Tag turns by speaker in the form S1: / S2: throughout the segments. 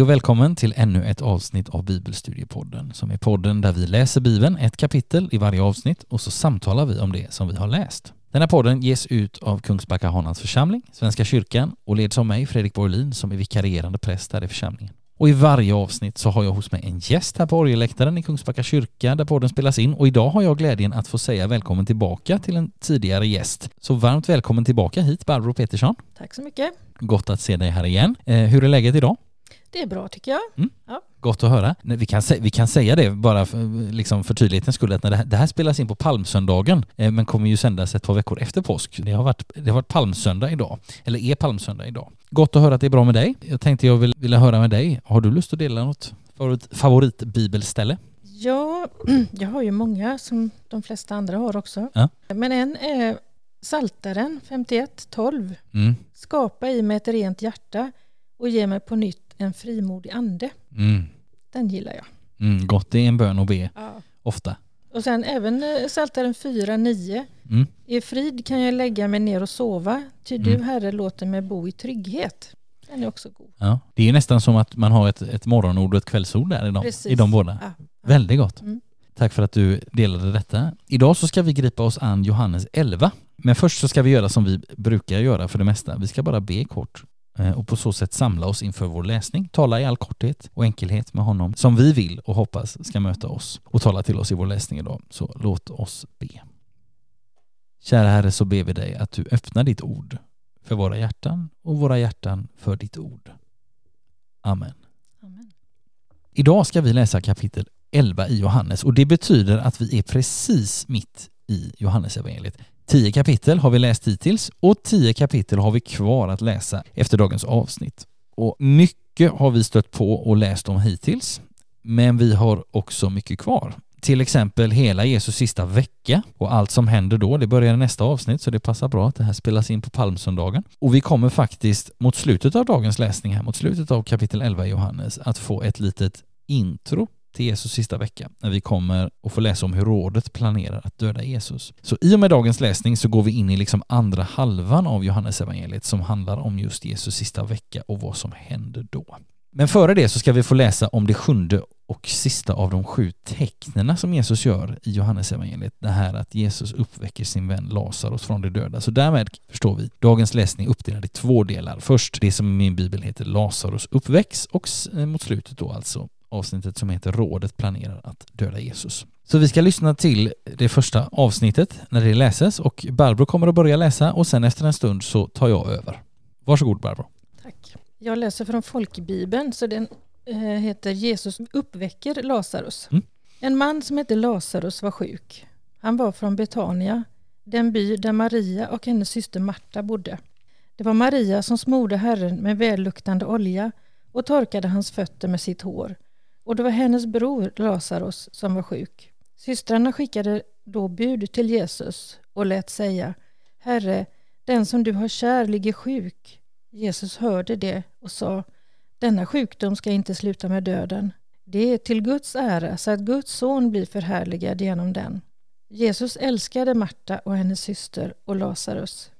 S1: Hej och välkommen till ännu ett avsnitt av Bibelstudiepodden som är podden där vi läser Bibeln ett kapitel i varje avsnitt och så samtalar vi om det som vi har läst. Den här podden ges ut av Kungsbacka Hanans församling, Svenska kyrkan och leds av mig, Fredrik Borlin, som är vikarierande präst här i församlingen. Och i varje avsnitt så har jag hos mig en gäst här på orgelläktaren i Kungsbacka kyrka där podden spelas in och idag har jag glädjen att få säga välkommen tillbaka till en tidigare gäst. Så varmt välkommen tillbaka hit Barbro Petersson.
S2: Tack så mycket.
S1: Gott att se dig här igen. Eh, hur är läget idag?
S2: Det är bra tycker jag.
S1: Mm. Ja. Gott att höra. Vi kan, vi kan säga det bara för, liksom för tydlighetens skull att när det här, det här spelas in på palmsöndagen eh, men kommer ju sändas ett par veckor efter påsk. Det har varit, det har varit palmsöndag idag, eller är palmsöndag idag. Gott att höra att det är bra med dig. Jag tänkte jag vill, vilja höra med dig. Har du lust att dela något favorit, favoritbibelställe?
S2: Ja, jag har ju många som de flesta andra har också. Ja. Men en är Saltaren 51.12. Mm. Skapa i mig ett rent hjärta och ge mig på nytt en frimodig ande. Mm. Den gillar jag.
S1: Mm, gott, det är en bön att be ja. ofta.
S2: Och sen även eh, Psaltaren 4.9. Mm. I frid kan jag lägga mig ner och sova, ty du mm. Herre låter mig bo i trygghet. Den är också god.
S1: Ja, det är nästan som att man har ett, ett morgonord och ett kvällsord där i de, i de båda. Ja. Väldigt gott. Mm. Tack för att du delade detta. Idag så ska vi gripa oss an Johannes 11. Men först så ska vi göra som vi brukar göra för det mesta. Vi ska bara be kort och på så sätt samla oss inför vår läsning, tala i all korthet och enkelhet med honom som vi vill och hoppas ska möta oss och tala till oss i vår läsning idag. Så låt oss be. Kära Herre, så ber vi dig att du öppnar ditt ord för våra hjärtan och våra hjärtan för ditt ord. Amen. Amen. Idag ska vi läsa kapitel 11 i Johannes och det betyder att vi är precis mitt i Johannesevangeliet. Tio kapitel har vi läst hittills och tio kapitel har vi kvar att läsa efter dagens avsnitt. Och mycket har vi stött på och läst om hittills, men vi har också mycket kvar. Till exempel hela Jesus sista vecka och allt som händer då. Det börjar i nästa avsnitt så det passar bra att det här spelas in på palmsöndagen. Och vi kommer faktiskt mot slutet av dagens läsning här, mot slutet av kapitel 11 i Johannes, att få ett litet intro till Jesus sista vecka när vi kommer att få läsa om hur rådet planerar att döda Jesus. Så i och med dagens läsning så går vi in i liksom andra halvan av Johannesevangeliet som handlar om just Jesus sista vecka och vad som händer då. Men före det så ska vi få läsa om det sjunde och sista av de sju tecknena som Jesus gör i Johannesevangeliet. Det här att Jesus uppväcker sin vän Lazarus från de döda. Så därmed förstår vi dagens läsning uppdelad i två delar. Först det som i min bibel heter Lazarus uppväcks och mot slutet då alltså avsnittet som heter Rådet planerar att döda Jesus. Så vi ska lyssna till det första avsnittet när det läses och Barbro kommer att börja läsa och sen efter en stund så tar jag över. Varsågod Barbro.
S2: Tack. Jag läser från folkbibeln så den eh, heter Jesus uppväcker Lazarus. Mm. En man som hette Lazarus var sjuk. Han var från Betania, den by där Maria och hennes syster Marta bodde. Det var Maria som smorde Herren med välluktande olja och torkade hans fötter med sitt hår och det var hennes bror Lazarus som var sjuk. Systrarna skickade då bud till Jesus och lät säga Herre, den som du har kär ligger sjuk. Jesus hörde det och sa Denna sjukdom ska inte sluta med döden. Det är till Guds ära så att Guds son blir förhärligad genom den. Jesus älskade Marta och hennes syster och Lazarus.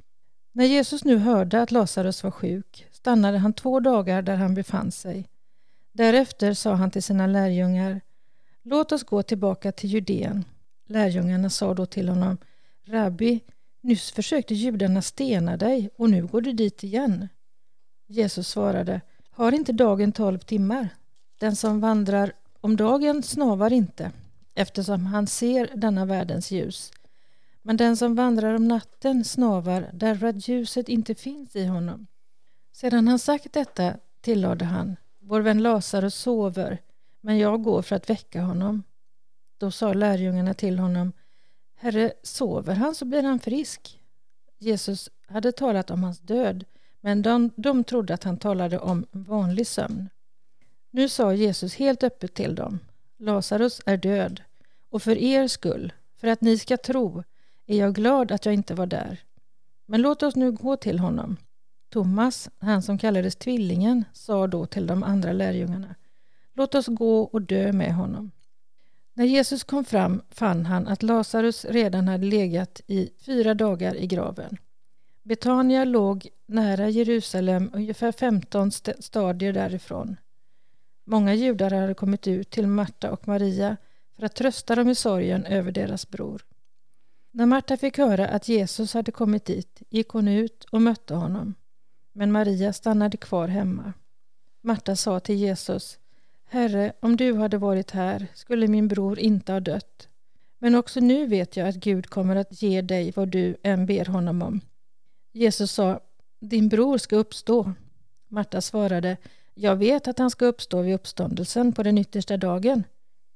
S2: När Jesus nu hörde att Lazarus var sjuk stannade han två dagar där han befann sig. Därefter sa han till sina lärjungar Låt oss gå tillbaka till Judeen. Lärjungarna sa då till honom Rabbi, nyss försökte judarna stena dig och nu går du dit igen. Jesus svarade Har inte dagen tolv timmar? Den som vandrar om dagen snavar inte eftersom han ser denna världens ljus. Men den som vandrar om natten snavar därför att ljuset inte finns i honom. Sedan han sagt detta tillade han vår vän Lazarus sover, men jag går för att väcka honom. Då sa lärjungarna till honom, Herre, sover han så blir han frisk. Jesus hade talat om hans död, men de, de trodde att han talade om vanlig sömn. Nu sa Jesus helt öppet till dem, Lazarus är död, och för er skull, för att ni ska tro, är jag glad att jag inte var där. Men låt oss nu gå till honom. Thomas, han som kallades Tvillingen, sa då till de andra lärjungarna Låt oss gå och dö med honom. När Jesus kom fram fann han att Lazarus redan hade legat i fyra dagar i graven. Betania låg nära Jerusalem, ungefär 15 stadier därifrån. Många judar hade kommit ut till Marta och Maria för att trösta dem i sorgen över deras bror. När Marta fick höra att Jesus hade kommit dit gick hon ut och mötte honom. Men Maria stannade kvar hemma. Marta sa till Jesus Herre, om du hade varit här skulle min bror inte ha dött. Men också nu vet jag att Gud kommer att ge dig vad du än ber honom om. Jesus sa Din bror ska uppstå. Marta svarade Jag vet att han ska uppstå vid uppståndelsen på den yttersta dagen.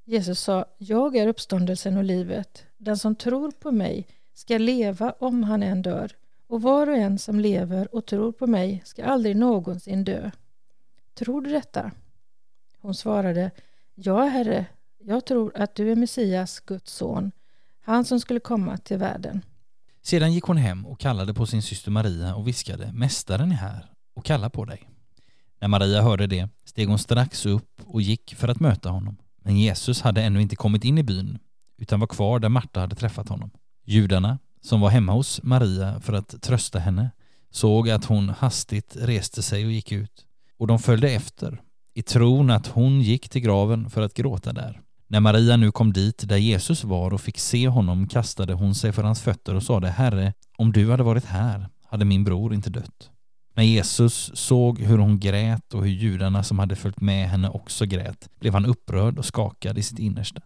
S2: Jesus sa Jag är uppståndelsen och livet. Den som tror på mig ska leva om han än dör och var och en som lever och tror på mig ska aldrig någonsin dö. Tror du detta? Hon svarade Ja, Herre, jag tror att du är Messias, Guds son, han som skulle komma till världen.
S1: Sedan gick hon hem och kallade på sin syster Maria och viskade Mästaren är här och kallar på dig. När Maria hörde det steg hon strax upp och gick för att möta honom. Men Jesus hade ännu inte kommit in i byn utan var kvar där Marta hade träffat honom. Judarna, som var hemma hos Maria för att trösta henne, såg att hon hastigt reste sig och gick ut och de följde efter i tron att hon gick till graven för att gråta där. När Maria nu kom dit där Jesus var och fick se honom kastade hon sig för hans fötter och sade Herre, om du hade varit här hade min bror inte dött. När Jesus såg hur hon grät och hur judarna som hade följt med henne också grät blev han upprörd och skakad i sitt innersta.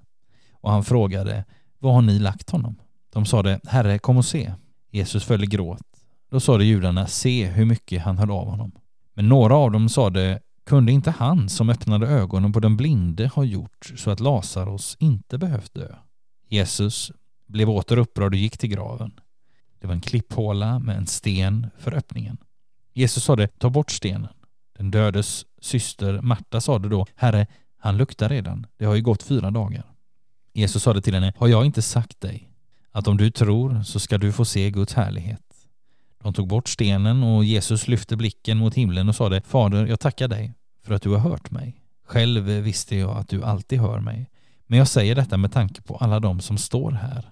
S1: Och han frågade Var har ni lagt honom? De sade Herre, kom och se. Jesus föll i gråt. Då sade judarna Se hur mycket han höll av honom. Men några av dem sade kunde inte han som öppnade ögonen på den blinde ha gjort så att Lazarus inte behövt dö? Jesus blev åter upprörd och gick till graven. Det var en klipphåla med en sten för öppningen. Jesus sade, ta bort stenen. Den dödes syster Marta sade då, Herre, han luktar redan. Det har ju gått fyra dagar. Jesus sade till henne, har jag inte sagt dig att om du tror så ska du få se Guds härlighet? De tog bort stenen och Jesus lyfte blicken mot himlen och sade, Fader, jag tackar dig för att du har hört mig. Själv visste jag att du alltid hör mig. Men jag säger detta med tanke på alla de som står här,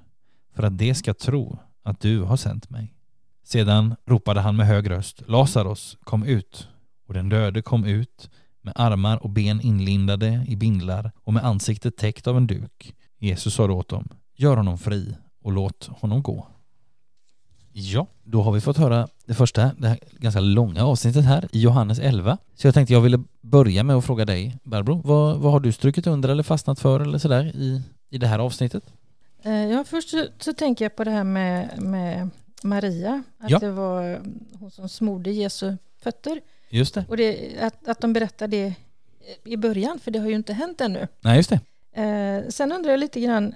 S1: för att de ska tro att du har sänt mig. Sedan ropade han med hög röst, Lazarus, kom ut. Och den döde kom ut med armar och ben inlindade i bindlar och med ansiktet täckt av en duk. Jesus sa åt dem, gör honom fri och låt honom gå. Ja, då har vi fått höra det första, det här ganska långa avsnittet här i Johannes 11. Så jag tänkte jag ville börja med att fråga dig, Barbro, vad, vad har du strukit under eller fastnat för eller sådär i, i det här avsnittet?
S2: Eh, ja, först så, så tänker jag på det här med, med Maria, att ja. det var hon som smorde Jesu fötter.
S1: Just det.
S2: Och det, att, att de berättar det i början, för det har ju inte hänt ännu.
S1: Nej, just det.
S2: Eh, sen undrar jag lite grann,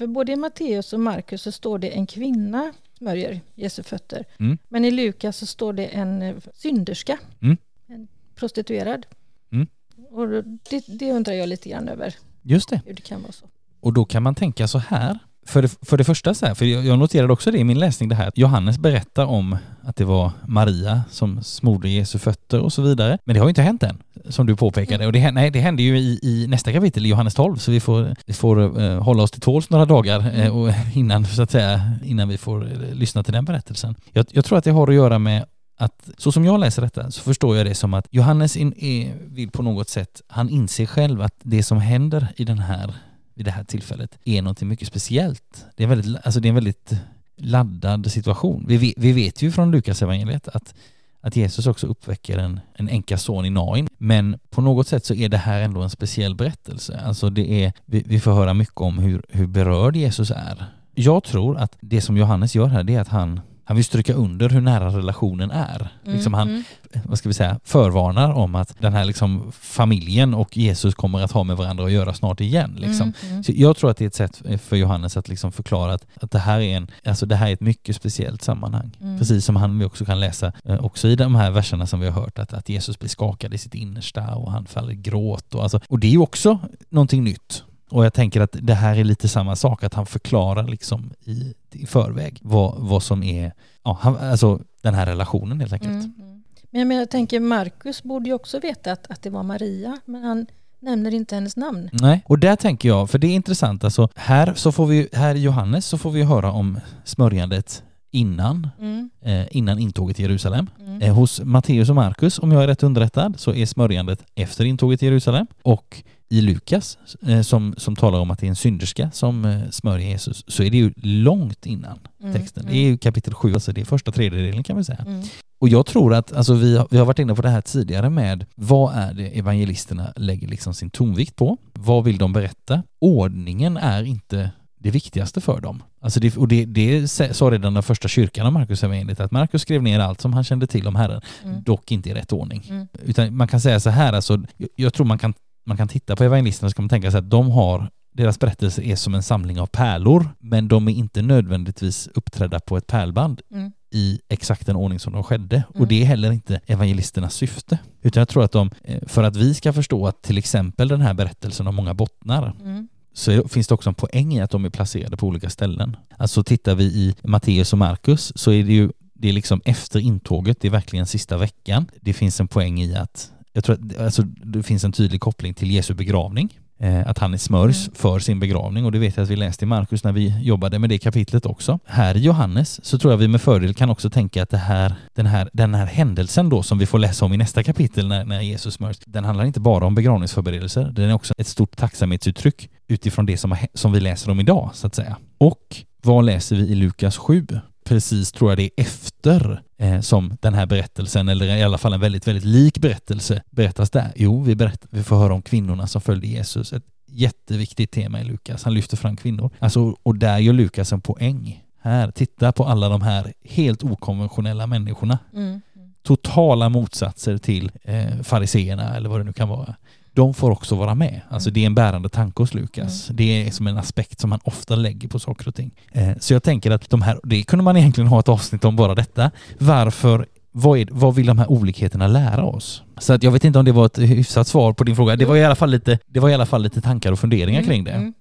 S2: för både i Matteus och Markus så står det en kvinna smörjer Jesu fötter. Mm. Men i Lukas så står det en eh, synderska, mm. en prostituerad. Mm. Och det, det, undrar jag lite grann över.
S1: Just det.
S2: Hur det kan vara så.
S1: Och då kan man tänka så här, för det, för det första så här, för jag noterade också det i min läsning det här, att Johannes berättar om att det var Maria som smorde Jesu fötter och så vidare. Men det har ju inte hänt än, som du påpekade. Och det, nej, det händer ju i, i nästa kapitel, i Johannes 12, så vi får, vi får uh, hålla oss till tåls några dagar uh, och innan, så att säga, innan vi får uh, lyssna till den berättelsen. Jag, jag tror att det har att göra med att så som jag läser detta så förstår jag det som att Johannes in, är, vill på något sätt, han inser själv att det som händer i den här vid det här tillfället är någonting mycket speciellt. Det är väldigt, alltså det är en väldigt laddad situation. Vi, vi vet ju från Lukas evangeliet att, att Jesus också uppväcker en, en enka son i Nain. Men på något sätt så är det här ändå en speciell berättelse. Alltså det är, vi, vi får höra mycket om hur, hur berörd Jesus är. Jag tror att det som Johannes gör här det är att han han vill stryka under hur nära relationen är. Mm, liksom han, mm. vad ska vi säga, förvarnar om att den här liksom familjen och Jesus kommer att ha med varandra att göra snart igen. Liksom. Mm, mm. Så jag tror att det är ett sätt för Johannes att liksom förklara att, att det, här är en, alltså det här är ett mycket speciellt sammanhang. Mm. Precis som han vi också kan läsa eh, också i de här verserna som vi har hört, att, att Jesus blir skakad i sitt innersta och han faller i gråt. Och, alltså, och det är ju också någonting nytt. Och jag tänker att det här är lite samma sak, att han förklarar liksom i, i förväg vad, vad som är, ja, han, alltså den här relationen helt enkelt. Mm, mm.
S2: Men, jag tänker Markus borde ju också veta att, att det var Maria, men han nämner inte hennes namn.
S1: Nej, och där tänker jag, för det är intressant, alltså här så får vi, här i Johannes så får vi höra om smörjandet innan, mm. eh, innan intåget till Jerusalem. Mm. Eh, hos Matteus och Markus, om jag är rätt underrättad, så är smörjandet efter intåget till Jerusalem. Och i Lukas, eh, som, som talar om att det är en synderska som eh, smörjer Jesus, så är det ju långt innan mm. texten. Det är ju kapitel 7, alltså det är första tredjedelen kan man säga. Mm. Och jag tror att, alltså vi, har, vi har varit inne på det här tidigare med vad är det evangelisterna lägger liksom sin tonvikt på? Vad vill de berätta? Ordningen är inte det viktigaste för dem. Alltså det, och det, det sa redan den första kyrkan av Markus evangeliet att Markus skrev ner allt som han kände till om Herren, mm. dock inte i rätt ordning. Mm. Utan man kan säga så här, alltså, jag, jag tror man kan, man kan titta på evangelisterna så kan man tänka sig att de har deras berättelse är som en samling av pärlor, men de är inte nödvändigtvis uppträdda på ett pärlband mm. i exakt den ordning som de skedde. Mm. Och det är heller inte evangelisternas syfte. Utan jag tror att de, eh, för att vi ska förstå att till exempel den här berättelsen har många bottnar, mm så finns det också en poäng i att de är placerade på olika ställen. Alltså tittar vi i Matteus och Markus så är det ju det är liksom efter intåget, det är verkligen sista veckan. Det finns en poäng i att jag tror att alltså, det finns en tydlig koppling till Jesu begravning. Eh, att han är smörjs mm. för sin begravning och det vet jag att vi läste i Markus när vi jobbade med det kapitlet också. Här i Johannes så tror jag vi med fördel kan också tänka att det här, den, här, den här händelsen då som vi får läsa om i nästa kapitel när, när Jesus smörjs, den handlar inte bara om begravningsförberedelser, den är också ett stort tacksamhetsuttryck utifrån det som, som vi läser om idag så att säga. Och vad läser vi i Lukas 7? Precis, tror jag det är efter eh, som den här berättelsen, eller i alla fall en väldigt, väldigt lik berättelse berättas där. Jo, vi, berätt, vi får höra om kvinnorna som följde Jesus. Ett jätteviktigt tema i Lukas. Han lyfter fram kvinnor. Alltså, och där gör Lukas en poäng. Här, titta på alla de här helt okonventionella människorna. Mm. Totala motsatser till eh, fariseerna eller vad det nu kan vara de får också vara med. Alltså mm. det är en bärande tanke hos Lukas. Mm. Det är som en aspekt som man ofta lägger på saker och ting. Eh, så jag tänker att de här, det kunde man egentligen ha ett avsnitt om bara detta. Varför vad, är, vad vill de här olikheterna lära oss? Så att jag vet inte om det var ett hyfsat svar på din fråga. Det var i alla fall lite, det var i alla fall lite tankar och funderingar mm. kring det. Mm.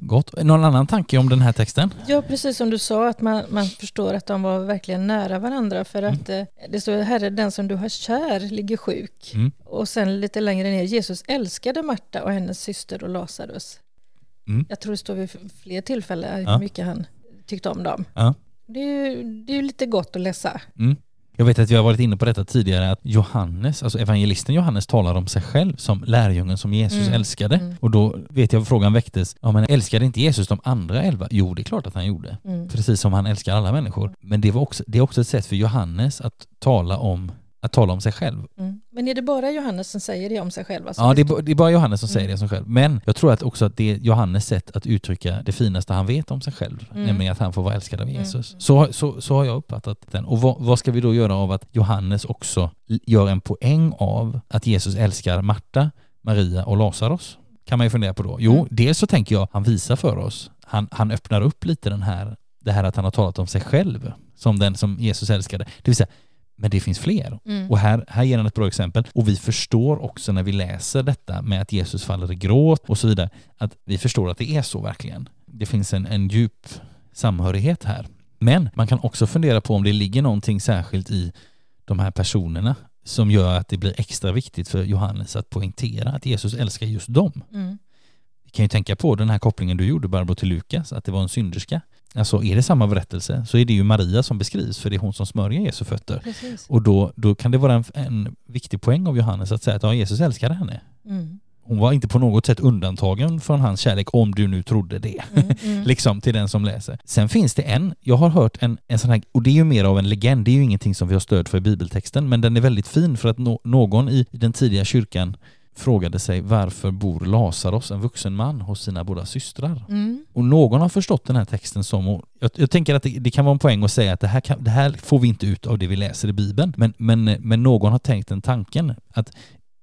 S1: Gott. Någon annan tanke om den här texten?
S2: Ja, precis som du sa, att man, man förstår att de var verkligen nära varandra. För mm. att eh, det står Herre, den som du har kär ligger sjuk. Mm. Och sen lite längre ner, Jesus älskade Marta och hennes syster och Lazarus. Mm. Jag tror det står vid fler tillfällen hur ja. mycket han tyckte om dem. Ja. Det är ju det är lite gott att läsa. Mm.
S1: Jag vet att vi har varit inne på detta tidigare att Johannes, alltså evangelisten Johannes talar om sig själv som lärjungen som Jesus mm. älskade. Mm. Och då vet jag frågan väcktes, ja men älskade inte Jesus de andra elva? Jo, det är klart att han gjorde. Mm. Precis som han älskar alla människor. Men det, var också, det är också ett sätt för Johannes att tala om att tala om sig själv. Mm.
S2: Men är det bara Johannes som säger det om sig själv?
S1: Alltså ja, det är, det är, bara Johannes som mm. säger det om sig själv. Men jag tror att också att det är Johannes sätt att uttrycka det finaste han vet om sig själv, mm. nämligen att han får vara älskad av mm. Jesus. Så, så, så har jag uppfattat den. Och vad, vad, ska vi då göra av att Johannes också gör en poäng av att Jesus älskar Marta, Maria och Lazarus? Kan man ju fundera på då. Jo, mm. dels så tänker jag, han visar för oss, han, han öppnar upp lite den här, det här att han har talat om sig själv som den som Jesus älskade. Det vill säga, men det finns fler. Mm. Och här, här ger han ett bra exempel. Och vi förstår också när vi läser detta med att Jesus faller i gråt och så vidare, att vi förstår att det är så verkligen. Det finns en, en djup samhörighet här. Men man kan också fundera på om det ligger någonting särskilt i de här personerna som gör att det blir extra viktigt för Johannes att poängtera att Jesus älskar just dem. Mm. Vi kan ju tänka på den här kopplingen du gjorde Barbro till Lukas, att det var en synderska. Alltså är det samma berättelse så är det ju Maria som beskrivs för det är hon som smörjer Jesu fötter. Precis. Och då, då kan det vara en, en viktig poäng av Johannes att säga att ja, Jesus älskade henne. Mm. Hon var inte på något sätt undantagen från hans kärlek om du nu trodde det. Mm, mm. liksom till den som läser. Sen finns det en, jag har hört en, en sån här, och det är ju mer av en legend, det är ju ingenting som vi har stöd för i bibeltexten, men den är väldigt fin för att no, någon i den tidiga kyrkan frågade sig varför bor Lazarus, en vuxen man, hos sina båda systrar? Mm. Och någon har förstått den här texten som, jag, jag tänker att det, det, kan vara en poäng att säga att det här, kan, det här får vi inte ut av det vi läser i Bibeln, men, men, men någon har tänkt den tanken att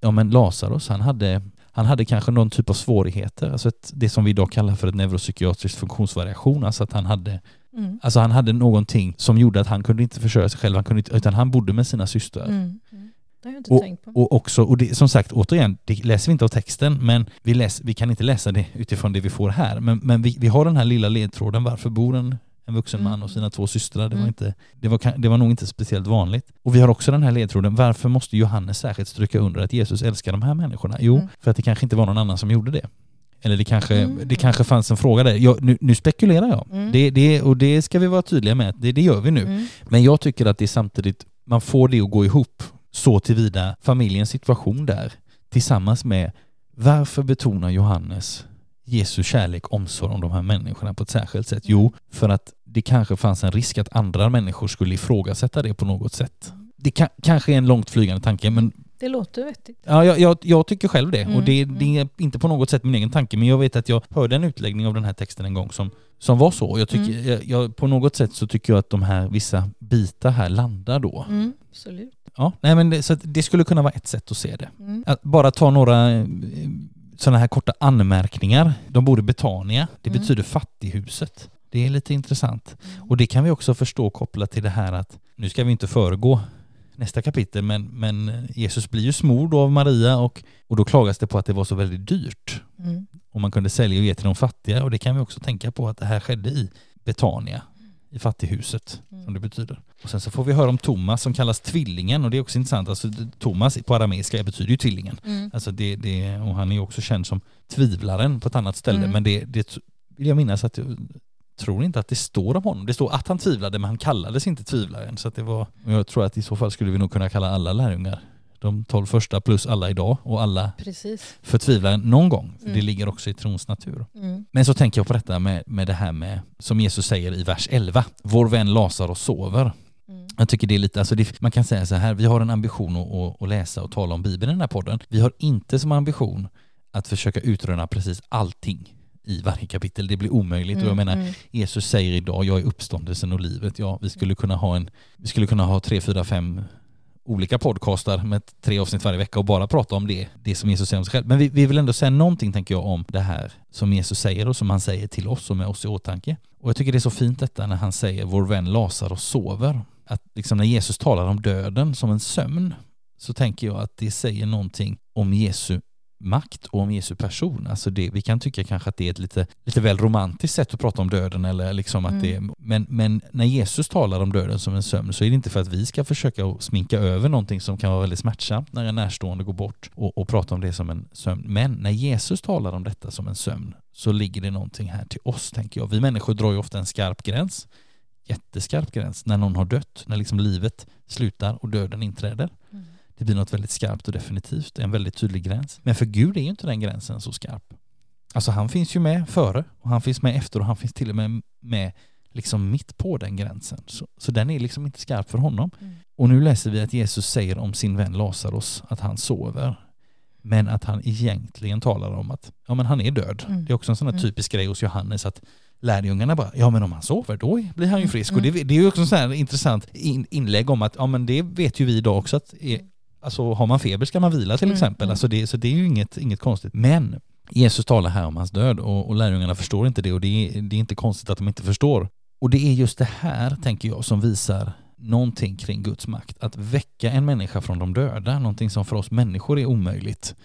S1: ja men Lazarus, han hade han hade kanske någon typ av svårigheter, alltså ett, det som vi idag kallar för ett neuropsykiatrisk funktionsvariation, alltså att han hade mm. Alltså han hade någonting som gjorde att han kunde inte försörja sig själv, han kunde inte, utan han bodde med sina systrar. Mm.
S2: Det har jag inte
S1: och,
S2: tänkt på.
S1: Och också, och det, som sagt, återigen, det läser vi inte av texten, men vi, läs, vi kan inte läsa det utifrån det vi får här. Men, men vi, vi har den här lilla ledtråden, varför bor en, en vuxen mm. man och sina två systrar? Det, var mm. inte, det, var, det var nog inte speciellt vanligt. Och vi har också den här ledtråden, varför måste Johannes särskilt stryka under att Jesus älskar de här människorna? Jo, mm. för att det kanske inte var någon annan som gjorde det. Eller det kanske, mm. det kanske fanns en fråga där. Jag, nu, nu, spekulerar jag. Mm. Det, det, och det ska vi vara tydliga med. Det, det gör vi nu. Mm. Men jag tycker att det är samtidigt, man får det att gå ihop så tillvida familjens situation där tillsammans med varför betonar Johannes Jesu kärlek, omsorg om de här människorna på ett särskilt sätt? Jo, för att det kanske fanns en risk att andra människor skulle ifrågasätta det på något sätt. Det kan, kanske är en långt flygande tanke, men
S2: det låter vettigt.
S1: Ja, jag, jag, jag tycker själv det. Mm, och det, mm. det, är inte på något sätt min egen tanke, men jag vet att jag hörde en utläggning av den här texten en gång som, som var så. Jag tycker, mm. jag, på något sätt så tycker jag att de här vissa bitar här landar då.
S2: Mm, absolut.
S1: Ja, nej men det, så det skulle kunna vara ett sätt att se det. Mm. Att bara ta några eh, sådana här korta anmärkningar. De bor i Betania. Det mm. betyder fattighuset. Det är lite intressant. Mm. Och det kan vi också förstå kopplat till det här att nu ska vi inte föregå nästa kapitel, men, men Jesus blir ju smord av Maria och, och då klagas det på att det var så väldigt dyrt. Mm. Och man kunde sälja och ge till de fattiga och det kan vi också tänka på att det här skedde i Betania, i fattighuset, mm. som det betyder. Och sen så får vi höra om Thomas som kallas tvillingen och det är också intressant, alltså Thomas på arameiska betyder ju tvillingen. Mm. Alltså det, det, och han är också känd som tvivlaren på ett annat ställe, mm. men det, det vill jag minnas att tror inte att det står om honom. Det står att han tvivlade men han kallades inte tvivlaren. Så det var, jag tror att i så fall skulle vi nog kunna kalla alla lärjungar de tolv första plus alla idag och alla
S2: Precis.
S1: förtvivlaren någon gång. För mm. Det ligger också i trons natur. Mm. Men så tänker jag på detta med, med det här med, som Jesus säger i vers 11, vår vän Lazarus sover. Mm. Jag tycker det är lite, alltså det, man kan säga så här, vi har en ambition att, att, läsa och tala om Bibeln i den här podden. Vi har inte som ambition att försöka utröna precis allting i varje kapitel. Det blir omöjligt. Mm, och jag mm, menar, mm. Jesus säger idag, jag är uppståndelsen och livet. Ja, vi skulle kunna ha en, vi skulle kunna ha tre, fyra, fem olika podcastar med tre avsnitt varje vecka och bara prata om det, det som Jesus säger om sig själv. Men vi, vi vill ändå säga någonting, tänker jag, om det här som Jesus säger och som han säger till oss och med oss i åtanke. Och jag tycker det är så fint detta när han säger vår vän Lazarus sover. Att liksom när Jesus talar om döden som en sömn så tänker jag att det säger någonting om Jesu makt och om Jesu person. Alltså det, vi kan tycka kanske att det är ett lite, lite väl romantiskt sätt att prata om döden. Eller liksom att mm. det, men, men när Jesus talar om döden som en sömn så är det inte för att vi ska försöka sminka över någonting som kan vara väldigt smärtsamt när en närstående går bort och, och prata om det som en sömn. Men när Jesus talar om detta som en sömn så ligger det någonting här till oss, tänker jag. Vi människor drar ju ofta en skarp gräns, jätteskarp gräns, när någon har dött, när liksom livet slutar och döden inträder. Mm. Det blir något väldigt skarpt och definitivt, en väldigt tydlig gräns. Men för Gud är ju inte den gränsen så skarp. Alltså han finns ju med före och han finns med efter och han finns till och med med liksom mitt på den gränsen. Så, så den är liksom inte skarp för honom. Mm. Och nu läser vi att Jesus säger om sin vän Lazarus att han sover. Men att han egentligen talar om att ja, men han är död. Mm. Det är också en sån här mm. typisk grej hos Johannes att lärjungarna bara, ja men om han sover då blir han ju mm. frisk. Mm. Och det, det, är ju också en sån här intressant in, inlägg om att ja men det vet ju vi idag också att är, Alltså har man feber ska man vila till mm, exempel. Mm. Alltså det, så det är ju inget, inget konstigt. Men Jesus talar här om hans död och, och lärjungarna förstår inte det och det är, det är inte konstigt att de inte förstår. Och det är just det här, tänker jag, som visar någonting kring Guds makt. Att väcka en människa från de döda, någonting som för oss människor är omöjligt.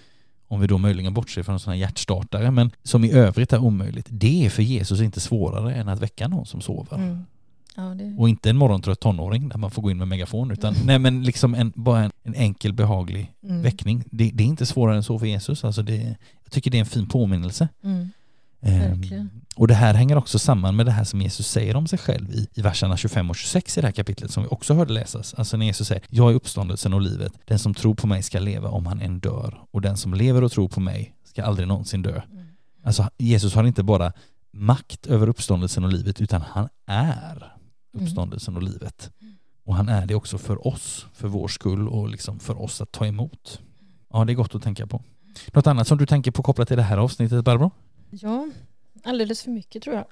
S1: Om vi då möjligen bortser från här hjärtstartare, men som i övrigt är omöjligt. Det är för Jesus inte svårare än att väcka någon som sover. Mm. Ja, det... Och inte en morgontrött tonåring där man får gå in med megafon utan mm. nej men liksom en, bara en, en enkel behaglig mm. väckning. Det, det, är inte svårare än så för Jesus. Alltså det, jag tycker det är en fin påminnelse. Mm. Ehm, och det här hänger också samman med det här som Jesus säger om sig själv i, i verserna 25 och 26 i det här kapitlet som vi också hörde läsas. Alltså när Jesus säger Jag är uppståndelsen och livet. Den som tror på mig ska leva om han än dör. Och den som lever och tror på mig ska aldrig någonsin dö. Mm. Alltså Jesus har inte bara makt över uppståndelsen och livet utan han är. Uppståndelsen och livet. Och han är det också för oss, för vår skull och liksom för oss att ta emot. Ja, det är gott att tänka på. Något annat som du tänker på kopplat till det här avsnittet, Barbro?
S2: Ja, alldeles för mycket tror jag.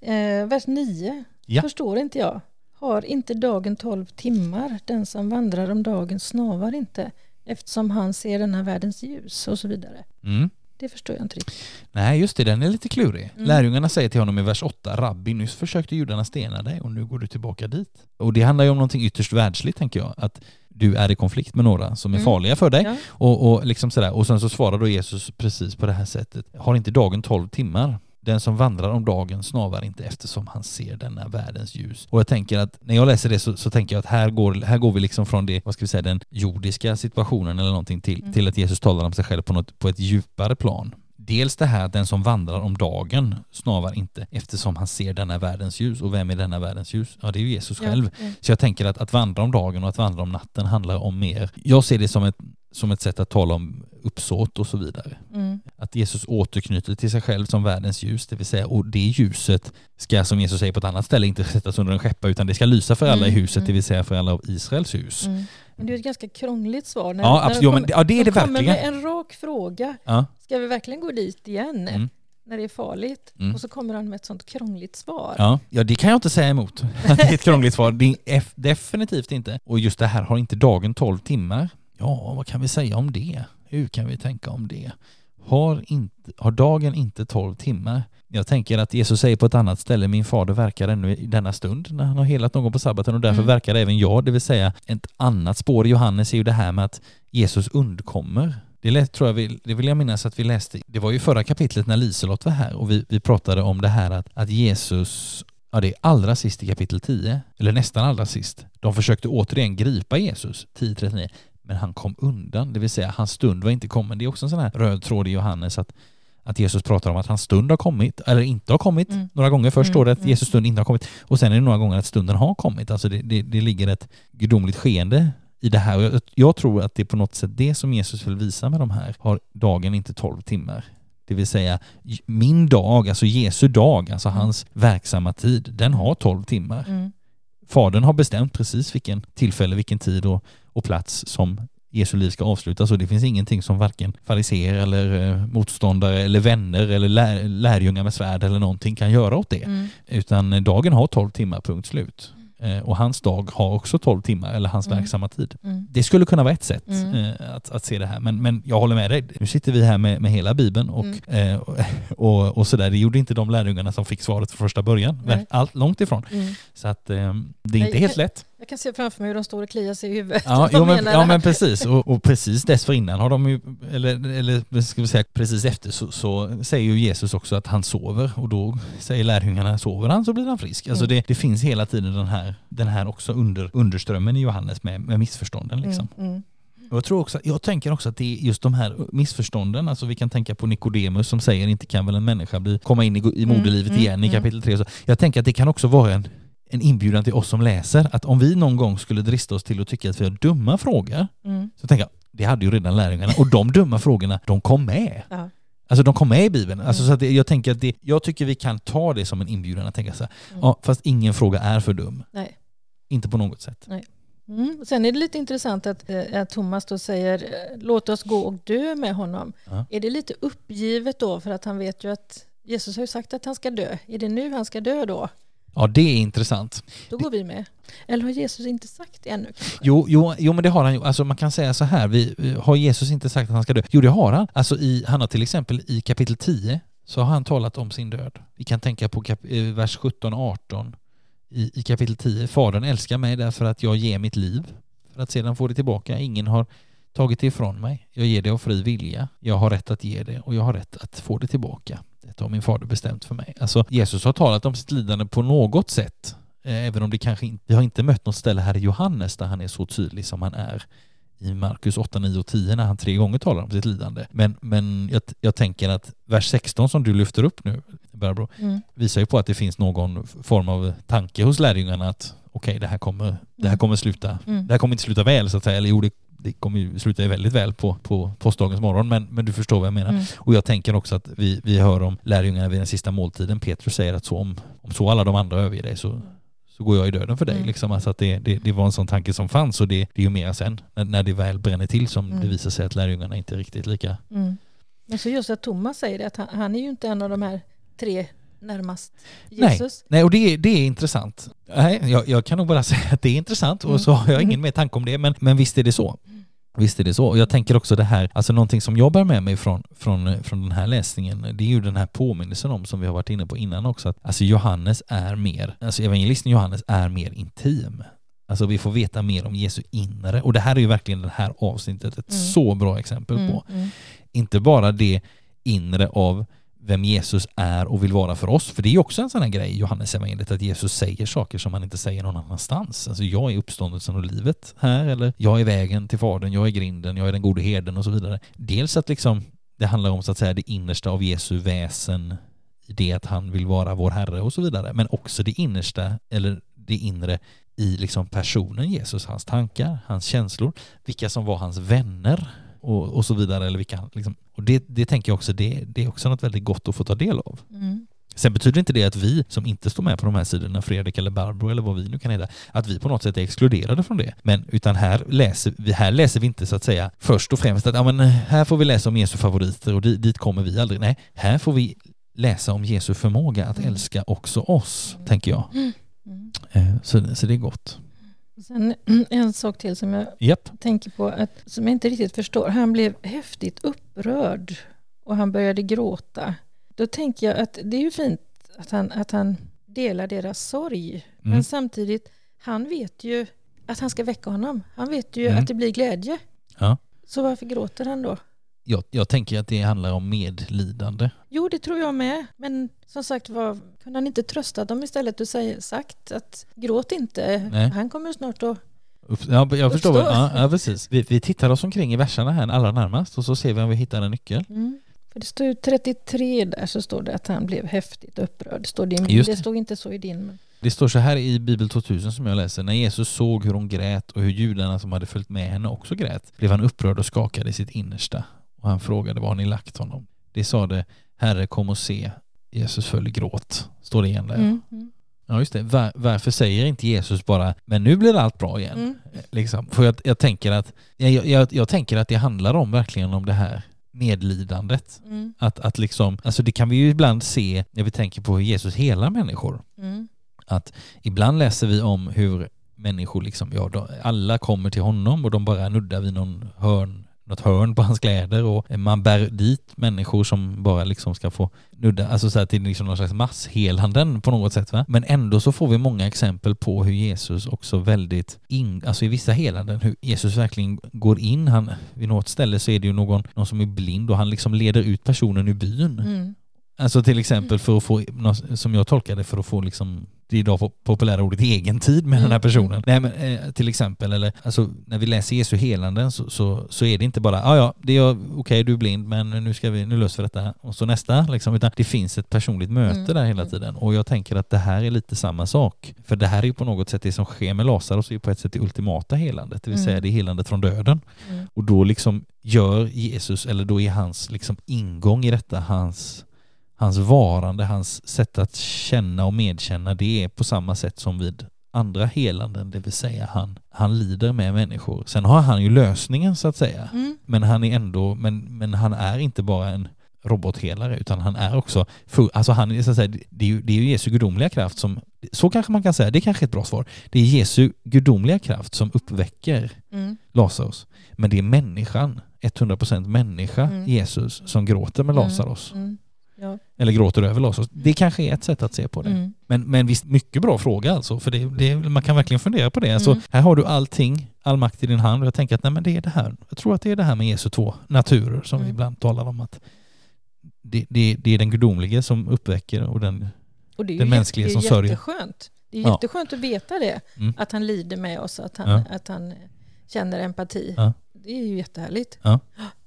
S2: eh, vers 9 ja. förstår inte jag. Har inte dagen tolv timmar? Den som vandrar om dagen snavar inte eftersom han ser denna världens ljus och så vidare. Mm. Det förstår jag inte riktigt.
S1: Nej, just det, den är lite klurig. Mm. Lärjungarna säger till honom i vers 8, Rabbi, nyss försökte judarna stena dig och nu går du tillbaka dit. Och det handlar ju om någonting ytterst världsligt, tänker jag. Att du är i konflikt med några som är mm. farliga för dig. Ja. Och, och, liksom sådär. och sen så svarar då Jesus precis på det här sättet. Har inte dagen tolv timmar? Den som vandrar om dagen snavar inte eftersom han ser denna världens ljus. Och jag tänker att när jag läser det så, så tänker jag att här går, här går vi liksom från det, vad ska vi säga, den jordiska situationen eller någonting till, mm. till att Jesus talar om sig själv på, något, på ett djupare plan Dels det här att den som vandrar om dagen snavar inte eftersom han ser denna världens ljus. Och vem är denna världens ljus? Ja, det är ju Jesus själv. Ja, ja. Så jag tänker att att vandra om dagen och att vandra om natten handlar om mer. Jag ser det som ett, som ett sätt att tala om uppsåt och så vidare. Mm. Att Jesus återknyter till sig själv som världens ljus, det vill säga och det ljuset ska som Jesus säger på ett annat ställe inte sättas under en skeppa utan det ska lysa för alla mm. i huset, mm. det vill säga för alla av Israels hus. Mm.
S2: Men det är ett ganska krångligt svar.
S1: När, ja, absolut. Kommer, ja, det är det verkligen. kommer
S2: med en rak fråga. Ja. Ska vi verkligen gå dit igen? Mm. när det är farligt. Mm. Och så kommer han med ett sånt krångligt svar.
S1: Ja, ja det kan jag inte säga emot. det är ett krångligt svar. Det är definitivt inte. Och just det här har inte dagen 12 timmar. Ja, vad kan vi säga om det? Hur kan vi tänka om det? Har, inte, har dagen inte 12 timmar? Jag tänker att Jesus säger på ett annat ställe, min fader verkar ännu i denna stund när han har helat någon på sabbaten och därför mm. verkar även jag, det vill säga ett annat spår i Johannes är ju det här med att Jesus undkommer. Det, lät, tror jag vi, det vill jag minnas att vi läste, det var ju förra kapitlet när Liselott var här och vi, vi pratade om det här att, att Jesus Ja, det är allra sist i kapitel 10, eller nästan allra sist. De försökte återigen gripa Jesus, 10.39, men han kom undan, det vill säga hans stund var inte kommen. Det är också en sån här röd tråd i Johannes att, att Jesus pratar om att hans stund har kommit, eller inte har kommit. Mm. Några gånger först mm. står det att mm. Jesus stund inte har kommit och sen är det några gånger att stunden har kommit. Alltså det, det, det ligger ett gudomligt skeende i det här. Jag, jag tror att det är på något sätt det som Jesus vill visa med de här. Har dagen inte tolv timmar? Det vill säga min dag, alltså Jesu dag, alltså mm. hans verksamma tid, den har tolv timmar. Mm. Fadern har bestämt precis vilken tillfälle, vilken tid och, och plats som Jesu liv ska avslutas och det finns ingenting som varken fariseer eller eh, motståndare eller vänner eller lär, lärjungar med svärd eller någonting kan göra åt det. Mm. Utan dagen har tolv timmar, punkt slut. Eh, och hans dag har också 12 timmar, eller hans mm. verksamma tid. Mm. Det skulle kunna vara ett sätt mm. Eh, att, att se det här, men, men jag håller med dig. Nu sitter vi här med, med hela Bibeln och, mm. eh, och, och sådär. Det gjorde inte de lärjungarna som fick svaret från första början. Nej. Allt långt ifrån. Mm. Så att eh, det är inte helt lätt.
S2: Jag kan se framför mig hur de står och kliar sig i huvudet.
S1: Ja, jo, men, ja men precis. Och, och, precis dessförinnan har de ju, eller, eller ska vi säga precis efter så, så, säger ju Jesus också att han sover och då säger lärjungarna sover han så blir han frisk. Alltså mm. det, det, finns hela tiden den här, den här också under, underströmmen i Johannes med, med missförstånden liksom. Mm, mm. Jag, tror också, jag tänker också att det är just de här missförstånden, alltså vi kan tänka på Nikodemus som säger inte kan väl en människa bli, komma in i, i mm, moderlivet mm, igen i mm. kapitel 3. Så jag tänker att det kan också vara en en inbjudan till oss som läser att om vi någon gång skulle drista oss till att tycka att vi har dumma frågor mm. så tänker jag, det hade ju redan lärjungarna och de dumma frågorna, de kom med. Ja. Alltså de kom med i Bibeln. Alltså, mm. så att jag tänker att det, jag tycker vi kan ta det som en inbjudan att tänka så här, mm. ja, fast ingen fråga är för dum. Nej. Inte på något sätt. Nej.
S2: Mm. Sen är det lite intressant att, äh, Thomas då säger låt oss gå och dö med honom. Ja. Är det lite uppgivet då för att han vet ju att Jesus har ju sagt att han ska dö. Är det nu han ska dö då?
S1: Ja, det är intressant.
S2: Då går vi med. Eller har Jesus inte sagt det ännu?
S1: Jo, jo, jo, men det har han ju. Alltså man kan säga så här, vi, har Jesus inte sagt att han ska dö? Jo, det har han. Alltså i, han har till exempel i kapitel 10 så har han talat om sin död. Vi kan tänka på kap, eh, vers 17-18 i, i kapitel 10. Fadern älskar mig därför att jag ger mitt liv för att sedan få det tillbaka. Ingen har tagit det ifrån mig. Jag ger det av fri vilja. Jag har rätt att ge det och jag har rätt att få det tillbaka. Detta har min fader bestämt för mig. Alltså Jesus har talat om sitt lidande på något sätt, eh, även om det kanske inte, vi har inte mött något ställe här i Johannes där han är så tydlig som han är i Markus 8, 9 och 10 när han tre gånger talar om sitt lidande. Men, men jag, jag tänker att vers 16 som du lyfter upp nu, Barbro, mm. visar ju på att det finns någon form av tanke hos lärjungarna att okej, okay, det här kommer, det här mm. kommer sluta, mm. det här kommer inte sluta väl så att säga, eller jo, det det kommer ju sluta väldigt väl på, på påskdagens morgon, men, men du förstår vad jag menar. Mm. Och jag tänker också att vi, vi hör om lärjungarna vid den sista måltiden. Petrus säger att så om, om så alla de andra överger dig så, så går jag i döden för dig. Mm. Liksom. Alltså att det, det, det, var en sån tanke som fanns och det, det är ju mer sen, när, när det väl bränner till, som mm. det visar sig att lärjungarna inte är riktigt lika.
S2: Mm. Men så just att Thomas säger det, att han, han är ju inte en av de här tre närmast Jesus.
S1: Nej, Nej och det är, det är intressant. Nej, jag, jag kan nog bara säga att det är intressant och så har jag ingen mer tanke om det, men, men visst är det så. Visst är det så. Och jag tänker också det här, alltså någonting som jag bär med mig från, från, från den här läsningen, det är ju den här påminnelsen om, som vi har varit inne på innan också, att alltså Johannes är mer, alltså evangelisten Johannes är mer intim. Alltså vi får veta mer om Jesu inre. Och det här är ju verkligen det här avsnittet ett mm. så bra exempel på. Mm, mm. Inte bara det inre av vem Jesus är och vill vara för oss. För det är också en sån här grej i Johannes evangeliet att Jesus säger saker som han inte säger någon annanstans. Alltså jag är uppståndelsen och livet här eller jag är vägen till Fadern, jag är grinden, jag är den gode herden och så vidare. Dels att liksom det handlar om så att säga det innersta av Jesu väsen, det att han vill vara vår Herre och så vidare, men också det innersta, eller det inre i liksom personen Jesus, hans tankar, hans känslor, vilka som var hans vänner och, och så vidare. Eller vilka, liksom, och det, det tänker jag också, det, det är också något väldigt gott att få ta del av. Mm. Sen betyder inte det att vi som inte står med på de här sidorna, Fredrik eller Barbro eller vad vi nu kan heta, att vi på något sätt är exkluderade från det. Men utan här läser vi, här läser vi inte så att säga först och främst att ja, men här får vi läsa om Jesu favoriter och dit, dit kommer vi aldrig. Nej, här får vi läsa om Jesu förmåga att mm. älska också oss, mm. tänker jag. Mm. Mm. Så, så det är gott.
S2: Sen en sak till som jag yep. tänker på, att, som jag inte riktigt förstår. Han blev häftigt upprörd och han började gråta. Då tänker jag att det är ju fint att han, att han delar deras sorg. Mm. Men samtidigt, han vet ju att han ska väcka honom. Han vet ju mm. att det blir glädje. Ja. Så varför gråter han då?
S1: Jag, jag tänker att det handlar om medlidande.
S2: Jo, det tror jag med. Men som sagt var, kunde han inte trösta dem istället och säga, sagt att gråt inte, Nej. han kommer snart att
S1: Ja, jag förstår. Ja, ja, precis. Vi, vi tittar oss omkring i verserna här allra närmast och så ser vi om vi hittar en nyckel. Mm.
S2: För det står ju 33 där så står det att han blev häftigt upprörd. Står det, det. det stod inte så i din. Men...
S1: Det står så här i Bibel 2000 som jag läser. När Jesus såg hur hon grät och hur judarna som hade följt med henne också grät blev han upprörd och skakade i sitt innersta. Och han frågade var ni lagt honom. Det sa det, Herre kom och se. Jesus föll i gråt. Står det igen där. Mm. Ja just det. Var, varför säger inte Jesus bara men nu blir allt bra igen? Mm. Liksom. För jag, jag, tänker att jag, jag, jag, tänker att det handlar om verkligen om det här medlidandet. Mm. Att, att liksom, alltså det kan vi ju ibland se när vi tänker på hur Jesus helar människor. Mm. Att ibland läser vi om hur människor liksom, ja, alla kommer till honom och de bara nuddar vid någon hörn något hörn på hans kläder och man bär dit människor som bara liksom ska få nudda, alltså så här till liksom någon slags masshelanden på något sätt va. Men ändå så får vi många exempel på hur Jesus också väldigt in, alltså i vissa helanden, hur Jesus verkligen går in, han, vid något ställe så är det ju någon, någon som är blind och han liksom leder ut personen ur byn. Mm. Alltså till exempel för att få, som jag tolkar det, för att få liksom det idag populära ordet egen tid med mm. den här mm. personen. Nej, men, eh, till exempel, eller alltså, när vi läser Jesu helanden så, så, så är det inte bara ja, ja, det är okej, okay, du är blind, men nu, ska vi, nu löser vi detta och så nästa, liksom, utan det finns ett personligt möte mm. där hela tiden och jag tänker att det här är lite samma sak. För det här är ju på något sätt det som sker med Lazarus, är på ett sätt det ultimata helandet, det vill säga mm. det helandet från döden. Mm. Och då liksom gör Jesus, eller då är hans liksom ingång i detta, hans hans varande, hans sätt att känna och medkänna, det är på samma sätt som vid andra helanden, det vill säga han, han lider med människor. Sen har han ju lösningen så att säga, mm. men han är ändå, men, men han är inte bara en robothelare utan han är också, full, alltså han är så att säga, det är ju, det är ju Jesu gudomliga kraft som, så kanske man kan säga, det är kanske är ett bra svar. Det är Jesu gudomliga kraft som uppväcker mm. Lazarus, men det är människan, 100% människa, mm. Jesus, som gråter med mm. Lazarus. Mm. Ja. Eller gråter över Lazarus. Det kanske är ett sätt att se på det. Mm. Men, men visst, mycket bra fråga alltså. För det, det, man kan verkligen fundera på det. Alltså, mm. Här har du allting, all makt i din hand. Och jag tänker att nej, men det är det här. Jag tror att det är det här med Jesu två naturer som mm. vi ibland talar om. att det, det, det är den gudomlige som uppväcker och den, och det är den mänskliga som sörjer.
S2: Jätteskönt. Det är ja. jätteskönt att veta det. Mm. Att han lider med oss, att han, ja. att han känner empati. Ja. Det är ju jättehärligt.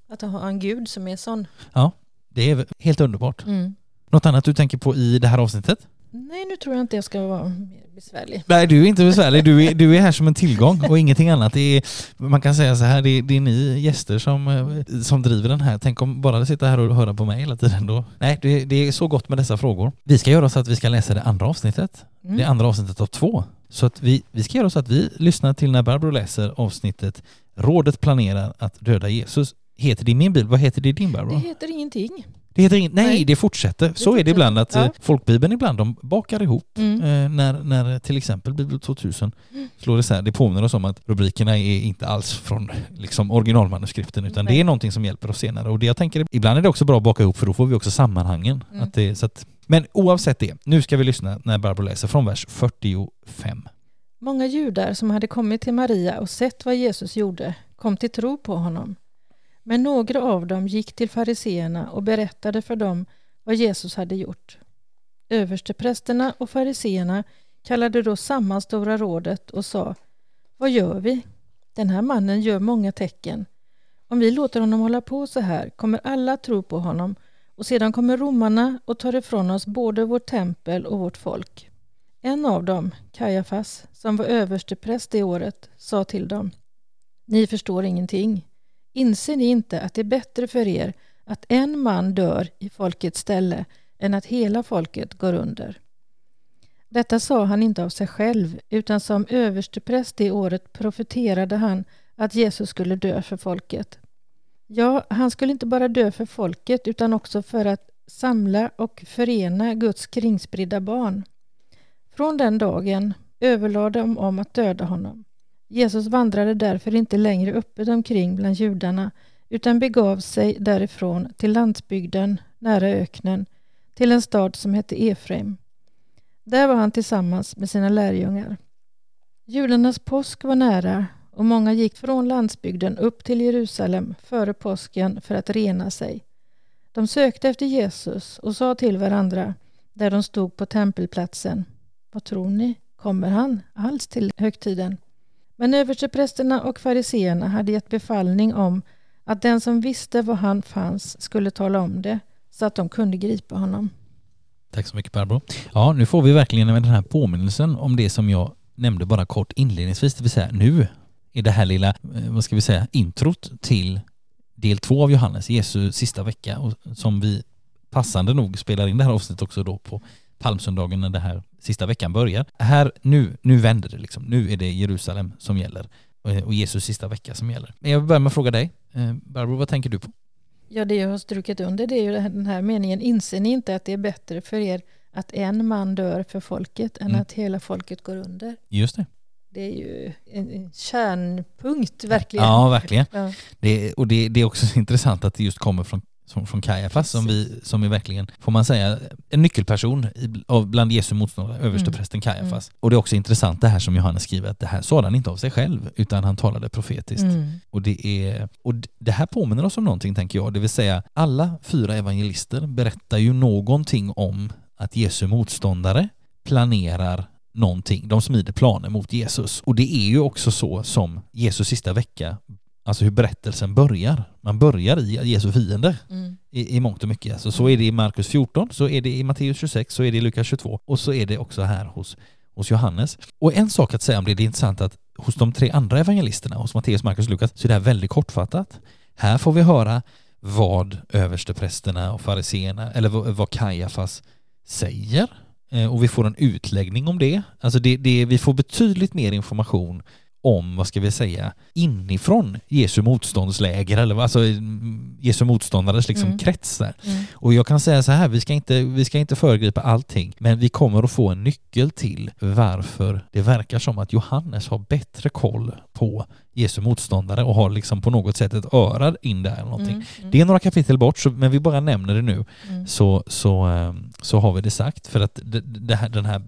S2: Att ha en gud som är sån.
S1: Ja, det är helt underbart. Mm. Något annat du tänker på i det här avsnittet?
S2: Nej, nu tror jag inte jag ska vara mer besvärlig.
S1: Nej, du är inte besvärlig. Du är, du är här som en tillgång och ingenting annat. Är, man kan säga så här, det är, det är ni gäster som, eh, som driver den här. Tänk om bara sitta här och höra på mig hela tiden då. Nej, det, det är så gott med dessa frågor. Vi ska göra så att vi ska läsa det andra avsnittet. Mm. Det andra avsnittet av två. Så att vi, vi ska göra så att vi lyssnar till när Barbro läser avsnittet Rådet planerar att döda Jesus Heter det i min bil? Vad heter det i din Barbro?
S2: Det heter ingenting.
S1: Det heter inget, nej, nej, det fortsätter. Det så fortsätter. är det ibland att ja. Eh, folkbibeln ibland de bakar ihop mm. eh, när, när till exempel Bibel 2000 mm. slår isär. Det påminner oss om att rubrikerna är inte alls från liksom, originalmanuskripten utan nej. det är någonting som hjälper oss senare. Och det jag tänker, ibland är det också bra att baka ihop för då får vi också sammanhangen. Mm. Att det, så att, men oavsett det, nu ska vi lyssna när Barbro läser från vers 45.
S2: Många judar som hade kommit till Maria och sett vad Jesus gjorde kom till tro på honom. Men några av dem gick till fariseerna och berättade för dem vad Jesus hade gjort. Översteprästerna och fariseerna kallade då samman Stora rådet och sa Vad gör vi? Den här mannen gör många tecken Om vi låter honom hålla på så här kommer alla tro på honom och sedan kommer romarna och tar ifrån oss både vårt tempel och vårt folk. En av dem, Kajafas, som var överstepräst det året, sa till dem Ni förstår ingenting. Inser ni inte att det är bättre för er att en man dör i folkets ställe än att hela folket går under? Detta sa han inte av sig själv, utan som överstepräst det året profeterade han att Jesus skulle dö för folket. Ja, han skulle inte bara dö för folket utan också för att samla och förena Guds kringspridda barn. Från den dagen överlade de om att döda honom. Jesus vandrade därför inte längre öppet omkring bland judarna utan begav sig därifrån till landsbygden nära öknen till en stad som hette Efraim. Där var han tillsammans med sina lärjungar. Judarnas påsk var nära och många gick från landsbygden upp till Jerusalem före påsken för att rena sig. De sökte efter Jesus och sa till varandra där de stod på tempelplatsen. Vad tror ni? Kommer han alls till högtiden? Men översteprästerna och fariseerna hade gett befallning om att den som visste var han fanns skulle tala om det så att de kunde gripa honom.
S1: Tack så mycket Barbro. Ja, nu får vi verkligen med den här påminnelsen om det som jag nämnde bara kort inledningsvis, det vill säga nu är det här lilla, eh, vad ska vi säga, introt till del två av Johannes, Jesu sista vecka, och som vi passande nog spelar in det här avsnittet också då på palmsöndagen när det här sista veckan börjar. Här, nu, nu vänder det liksom. Nu är det Jerusalem som gäller eh, och Jesus sista vecka som gäller. Men jag vill börja med att fråga dig, eh, Barbro, vad tänker du på?
S2: Ja, det jag har strukit under det är ju den här meningen, inser ni inte att det är bättre för er att en man dör för folket än mm. att hela folket går under?
S1: Just det.
S2: Det är ju en kärnpunkt verkligen.
S1: Ja, verkligen. Ja. Det, och det, det, är också intressant att det just kommer från som, från Kajafas som, vi, som är verkligen, får man säga, en nyckelperson i, av, bland Jesu motståndare, översteprästen mm. Kajafas. Mm. Och det är också intressant det här som Johannes skriver, att det här sa han inte av sig själv, utan han talade profetiskt. Mm. Och, det är, och det här påminner oss om någonting, tänker jag, det vill säga alla fyra evangelister berättar ju någonting om att Jesu motståndare planerar någonting. De smider planer mot Jesus. Och det är ju också så som Jesus sista vecka alltså hur berättelsen börjar. Man börjar i Jesu fiender mm. i, i mångt och mycket. Alltså, så är det i Markus 14, så är det i Matteus 26, så är det i Lukas 22 och så är det också här hos, hos Johannes. Och en sak att säga om det, det är intressant att hos de tre andra evangelisterna, hos Matteus, Markus och Lukas, så är det här väldigt kortfattat. Här får vi höra vad översteprästerna och fariseerna, eller vad, vad Kajafas säger eh, och vi får en utläggning om det. Alltså det, det, vi får betydligt mer information om, vad ska vi säga, inifrån Jesu motståndsläger eller alltså Jesu motståndares liksom mm. kretsar. Mm. Och jag kan säga så här, vi ska, inte, vi ska inte föregripa allting, men vi kommer att få en nyckel till varför det verkar som att Johannes har bättre koll på Jesu motståndare och har liksom på något sätt ett öra in där eller någonting. Mm, mm. Det är några kapitel bort, så, men vi bara nämner det nu, mm. så, så, ehm, så har vi det sagt. För att det, det här, den här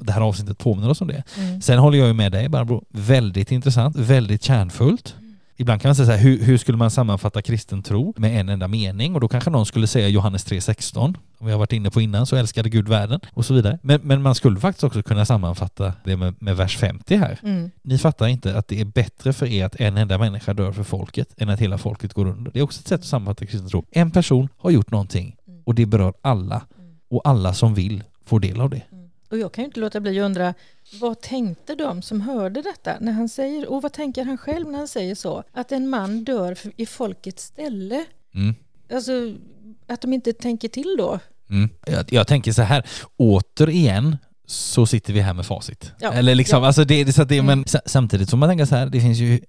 S1: det här avsnittet påminner oss om det. Mm. Sen håller jag ju med dig Barbro, väldigt intressant, väldigt kärnfullt. Mm. Ibland kan man säga så här, hur, hur, skulle man sammanfatta kristen tro med en enda mening? Och då kanske någon skulle säga Johannes 3.16, som vi har varit inne på innan, så älskade Gud världen och så vidare. Men, men man skulle faktiskt också kunna sammanfatta det med, med vers 50 här. Mm. Ni fattar inte att det är bättre för er att en enda människa dör för folket än att hela folket går under. Det är också ett sätt att sammanfatta kristen tro. En person har gjort någonting mm. och det berör alla. Mm. Och alla som vill får del av det.
S2: Och jag kan ju inte låta bli att undra, vad tänkte de som hörde detta när han säger, och vad tänker han själv när han säger så? Att en man dör i folkets ställe. Mm. Alltså, att de inte tänker till då.
S1: Mm. Jag, jag, tänker så här, återigen så sitter vi här med facit. Ja. Eller liksom, ja. alltså det, så det, mm. men samtidigt som man tänker så här, det finns ju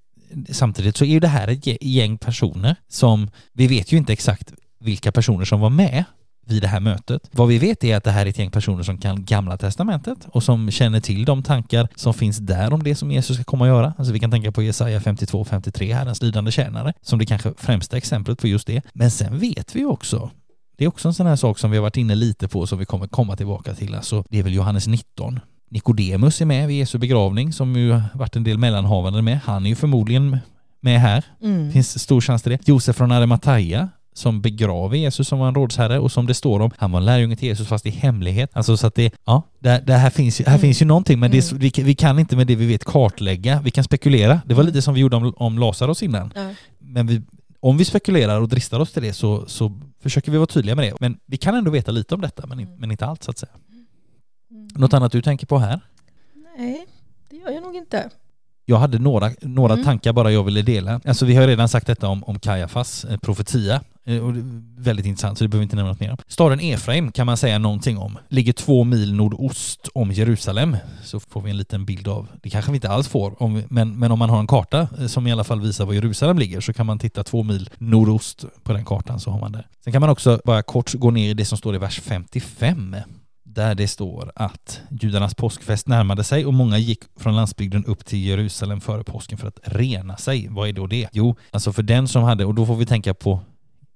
S1: Samtidigt så är ju det här ett gäng personer som, vi vet ju inte exakt vilka personer som var med vid det här mötet. Vad vi vet är att det här är ett gäng personer som kan Gamla Testamentet och som känner till de tankar som finns där om det som Jesus ska komma att göra. Alltså vi kan tänka på Jesaja 52 53, Herrens lidande tjänare, som det kanske främsta exemplet på just det. Men sen vet vi också det är också en sån här sak som vi har varit inne lite på som vi kommer komma tillbaka till. Alltså, det är väl Johannes 19. Nikodemus är med vid Jesu begravning som ju varit en del mellanhavanden med. Han är ju förmodligen med här. Mm. Finns stor chans till det. Josef från Arimathea som begraver Jesus som var en rådsherre och som det står om, han var lärjunge till Jesus fast i hemlighet. Alltså så att det, ja, det, det här, finns, här mm. finns ju någonting men det, mm. vi, vi, kan inte med det vi vet kartlägga, vi kan spekulera. Det var mm. lite som vi gjorde om, om Lazarus innan. Ja. Men vi, om vi spekulerar och dristar oss till det så, så försöker vi vara tydliga med det. Men vi kan ändå veta lite om detta, men, men inte allt så att säga. Mm. Något annat du tänker på här?
S2: Nej, det gör jag nog inte.
S1: Jag hade några, några mm. tankar bara jag ville dela. Alltså vi har redan sagt detta om, om Kajafas eh, profetia. Eh, och väldigt intressant, så det behöver vi inte nämna något mer om. Staden Efraim kan man säga någonting om. Ligger två mil nordost om Jerusalem. Så får vi en liten bild av, det kanske vi inte alls får, om, men, men om man har en karta eh, som i alla fall visar var Jerusalem ligger så kan man titta två mil nordost på den kartan så har man det. Sen kan man också bara kort gå ner i det som står i vers 55 där det står att judarnas påskfest närmade sig och många gick från landsbygden upp till Jerusalem före påsken för att rena sig. Vad är då det? Jo, alltså för den som hade, och då får vi tänka på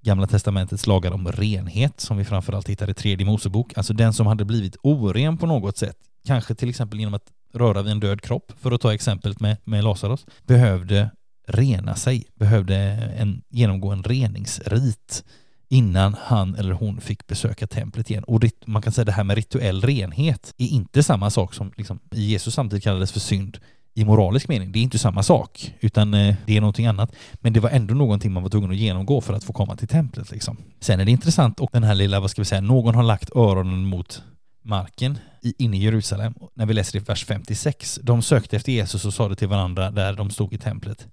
S1: Gamla testamentets lagar om renhet som vi framförallt hittar i tredje Mosebok. Alltså den som hade blivit oren på något sätt, kanske till exempel genom att röra vid en död kropp, för att ta exemplet med, med Lazarus, behövde rena sig, behövde en, genomgå en reningsrit innan han eller hon fick besöka templet igen. Och man kan säga det här med rituell renhet är inte samma sak som liksom, i Jesus samtidigt kallades för synd i moralisk mening. Det är inte samma sak, utan eh, det är någonting annat. Men det var ändå någonting man var tvungen att genomgå för att få komma till templet. Liksom. Sen är det intressant, och den här lilla, vad ska vi säga, någon har lagt öronen mot marken inne i Jerusalem. När vi läser i vers 56. De sökte efter Jesus och sa det till varandra där de stod i templet.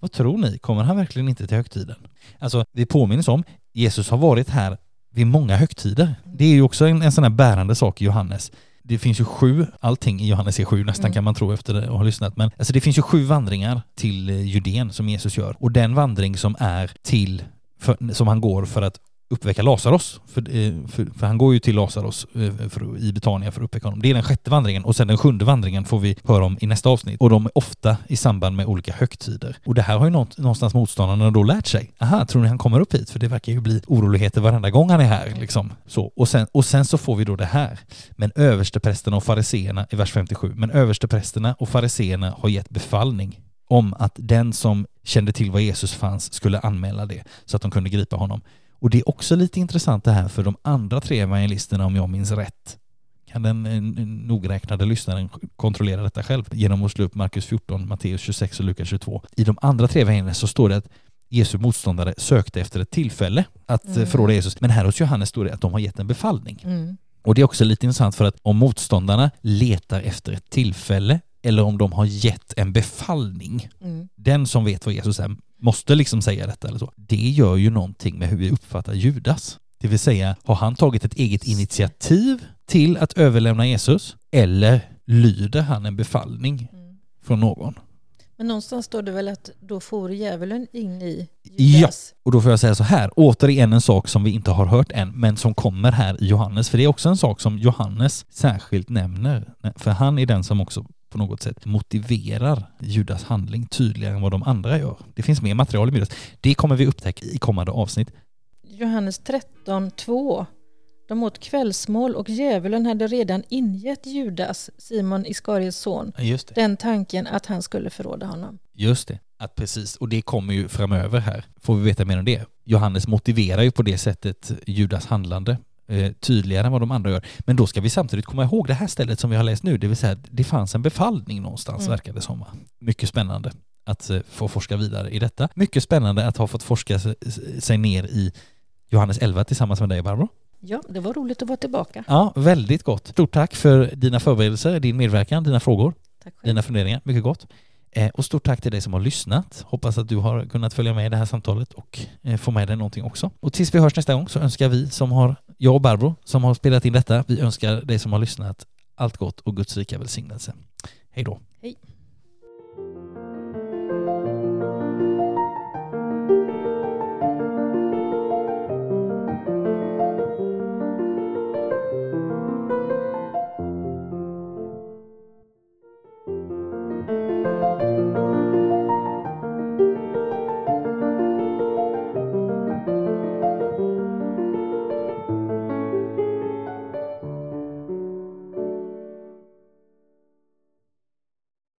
S1: Vad tror ni? Kommer han verkligen inte till högtiden? Alltså, vi påminns om, Jesus har varit här vid många högtider. Det är ju också en, en sån här bärande sak i Johannes. Det finns ju sju, allting i Johannes är sju nästan mm. kan man tro efter att ha lyssnat, men alltså det finns ju sju vandringar till eh, Judén som Jesus gör. Och den vandring som är till, för, som han går för att uppväcka Lazarus. För, eh, för, för, han går ju till Lazarus eh, i Betania för att uppväcka honom. Det är den sjätte vandringen och sen den sjunde vandringen får vi höra om i nästa avsnitt. Och de är ofta i samband med olika högtider. Och det här har ju någonstans motståndarna då lärt sig. Aha, tror ni han kommer upp hit? För det verkar ju bli oroligheter varenda gång han är här. Liksom. Så. Och, sen, och sen så får vi då det här. Men översteprästerna och fariseerna i vers 57. Men översteprästerna och fariseerna har gett befallning om att den som kände till var Jesus fanns skulle anmäla det så att de kunde gripa honom. Och det är också lite intressant det här för de andra tre evangelisterna om jag minns rätt. Kan den eh, nogräknade lyssnaren kontrollera detta själv genom att slå upp Markus 14, Matteus 26 och Lukas 22. I de andra tre evangelierna så står det att Jesu motståndare sökte efter ett tillfälle att eh, mm. förråda Jesus. Men här hos Johannes står det att de har gett en befallning. Mm. Och det är också lite intressant för att om motståndarna letar efter ett tillfälle eller om de har gett en befallning. Mm. Den som vet vad Jesus är måste liksom säga detta eller så. Det gör ju någonting med hur vi uppfattar Judas. Det vill säga, har han tagit ett eget initiativ till att överlämna Jesus eller lyder han en befallning mm. från någon?
S2: Men någonstans står det väl att då får djävulen in i Judas?
S1: Ja, och då får jag säga så här, återigen en sak som vi inte har hört än, men som kommer här i Johannes, för det är också en sak som Johannes särskilt nämner, för han är den som också på något sätt motiverar Judas handling tydligare än vad de andra gör. Det finns mer material i Judas. Det kommer vi upptäcka i kommande avsnitt.
S2: Johannes 13, 2. De åt kvällsmål och djävulen hade redan ingett Judas, Simon Iskariets son, den tanken att han skulle förråda honom.
S1: Just det, att precis. Och det kommer ju framöver här, får vi veta mer om det. Johannes motiverar ju på det sättet Judas handlande eh, tydligare än vad de andra gör. Men då ska vi samtidigt komma ihåg det här stället som vi har läst nu, det vill säga att det fanns en befallning någonstans mm. verkar det som. Mycket spännande att eh, få forska vidare i detta. Mycket spännande att ha fått forska sig ner i Johannes 11 tillsammans med dig Barbro.
S2: Ja, det var roligt att vara tillbaka.
S1: Ja, väldigt gott. Stort tack för dina förberedelser, din medverkan, dina frågor, dina funderingar. Mycket gott. Eh, och stort tack till dig som har lyssnat. Hoppas att du har kunnat följa med i det här samtalet och eh, få med dig någonting också. Och tills vi hörs nästa gång så önskar vi som har, jag och Barbro som har spelat in detta, vi önskar dig som har lyssnat allt gott och Guds rika välsignelse. Hej då.
S2: Hej.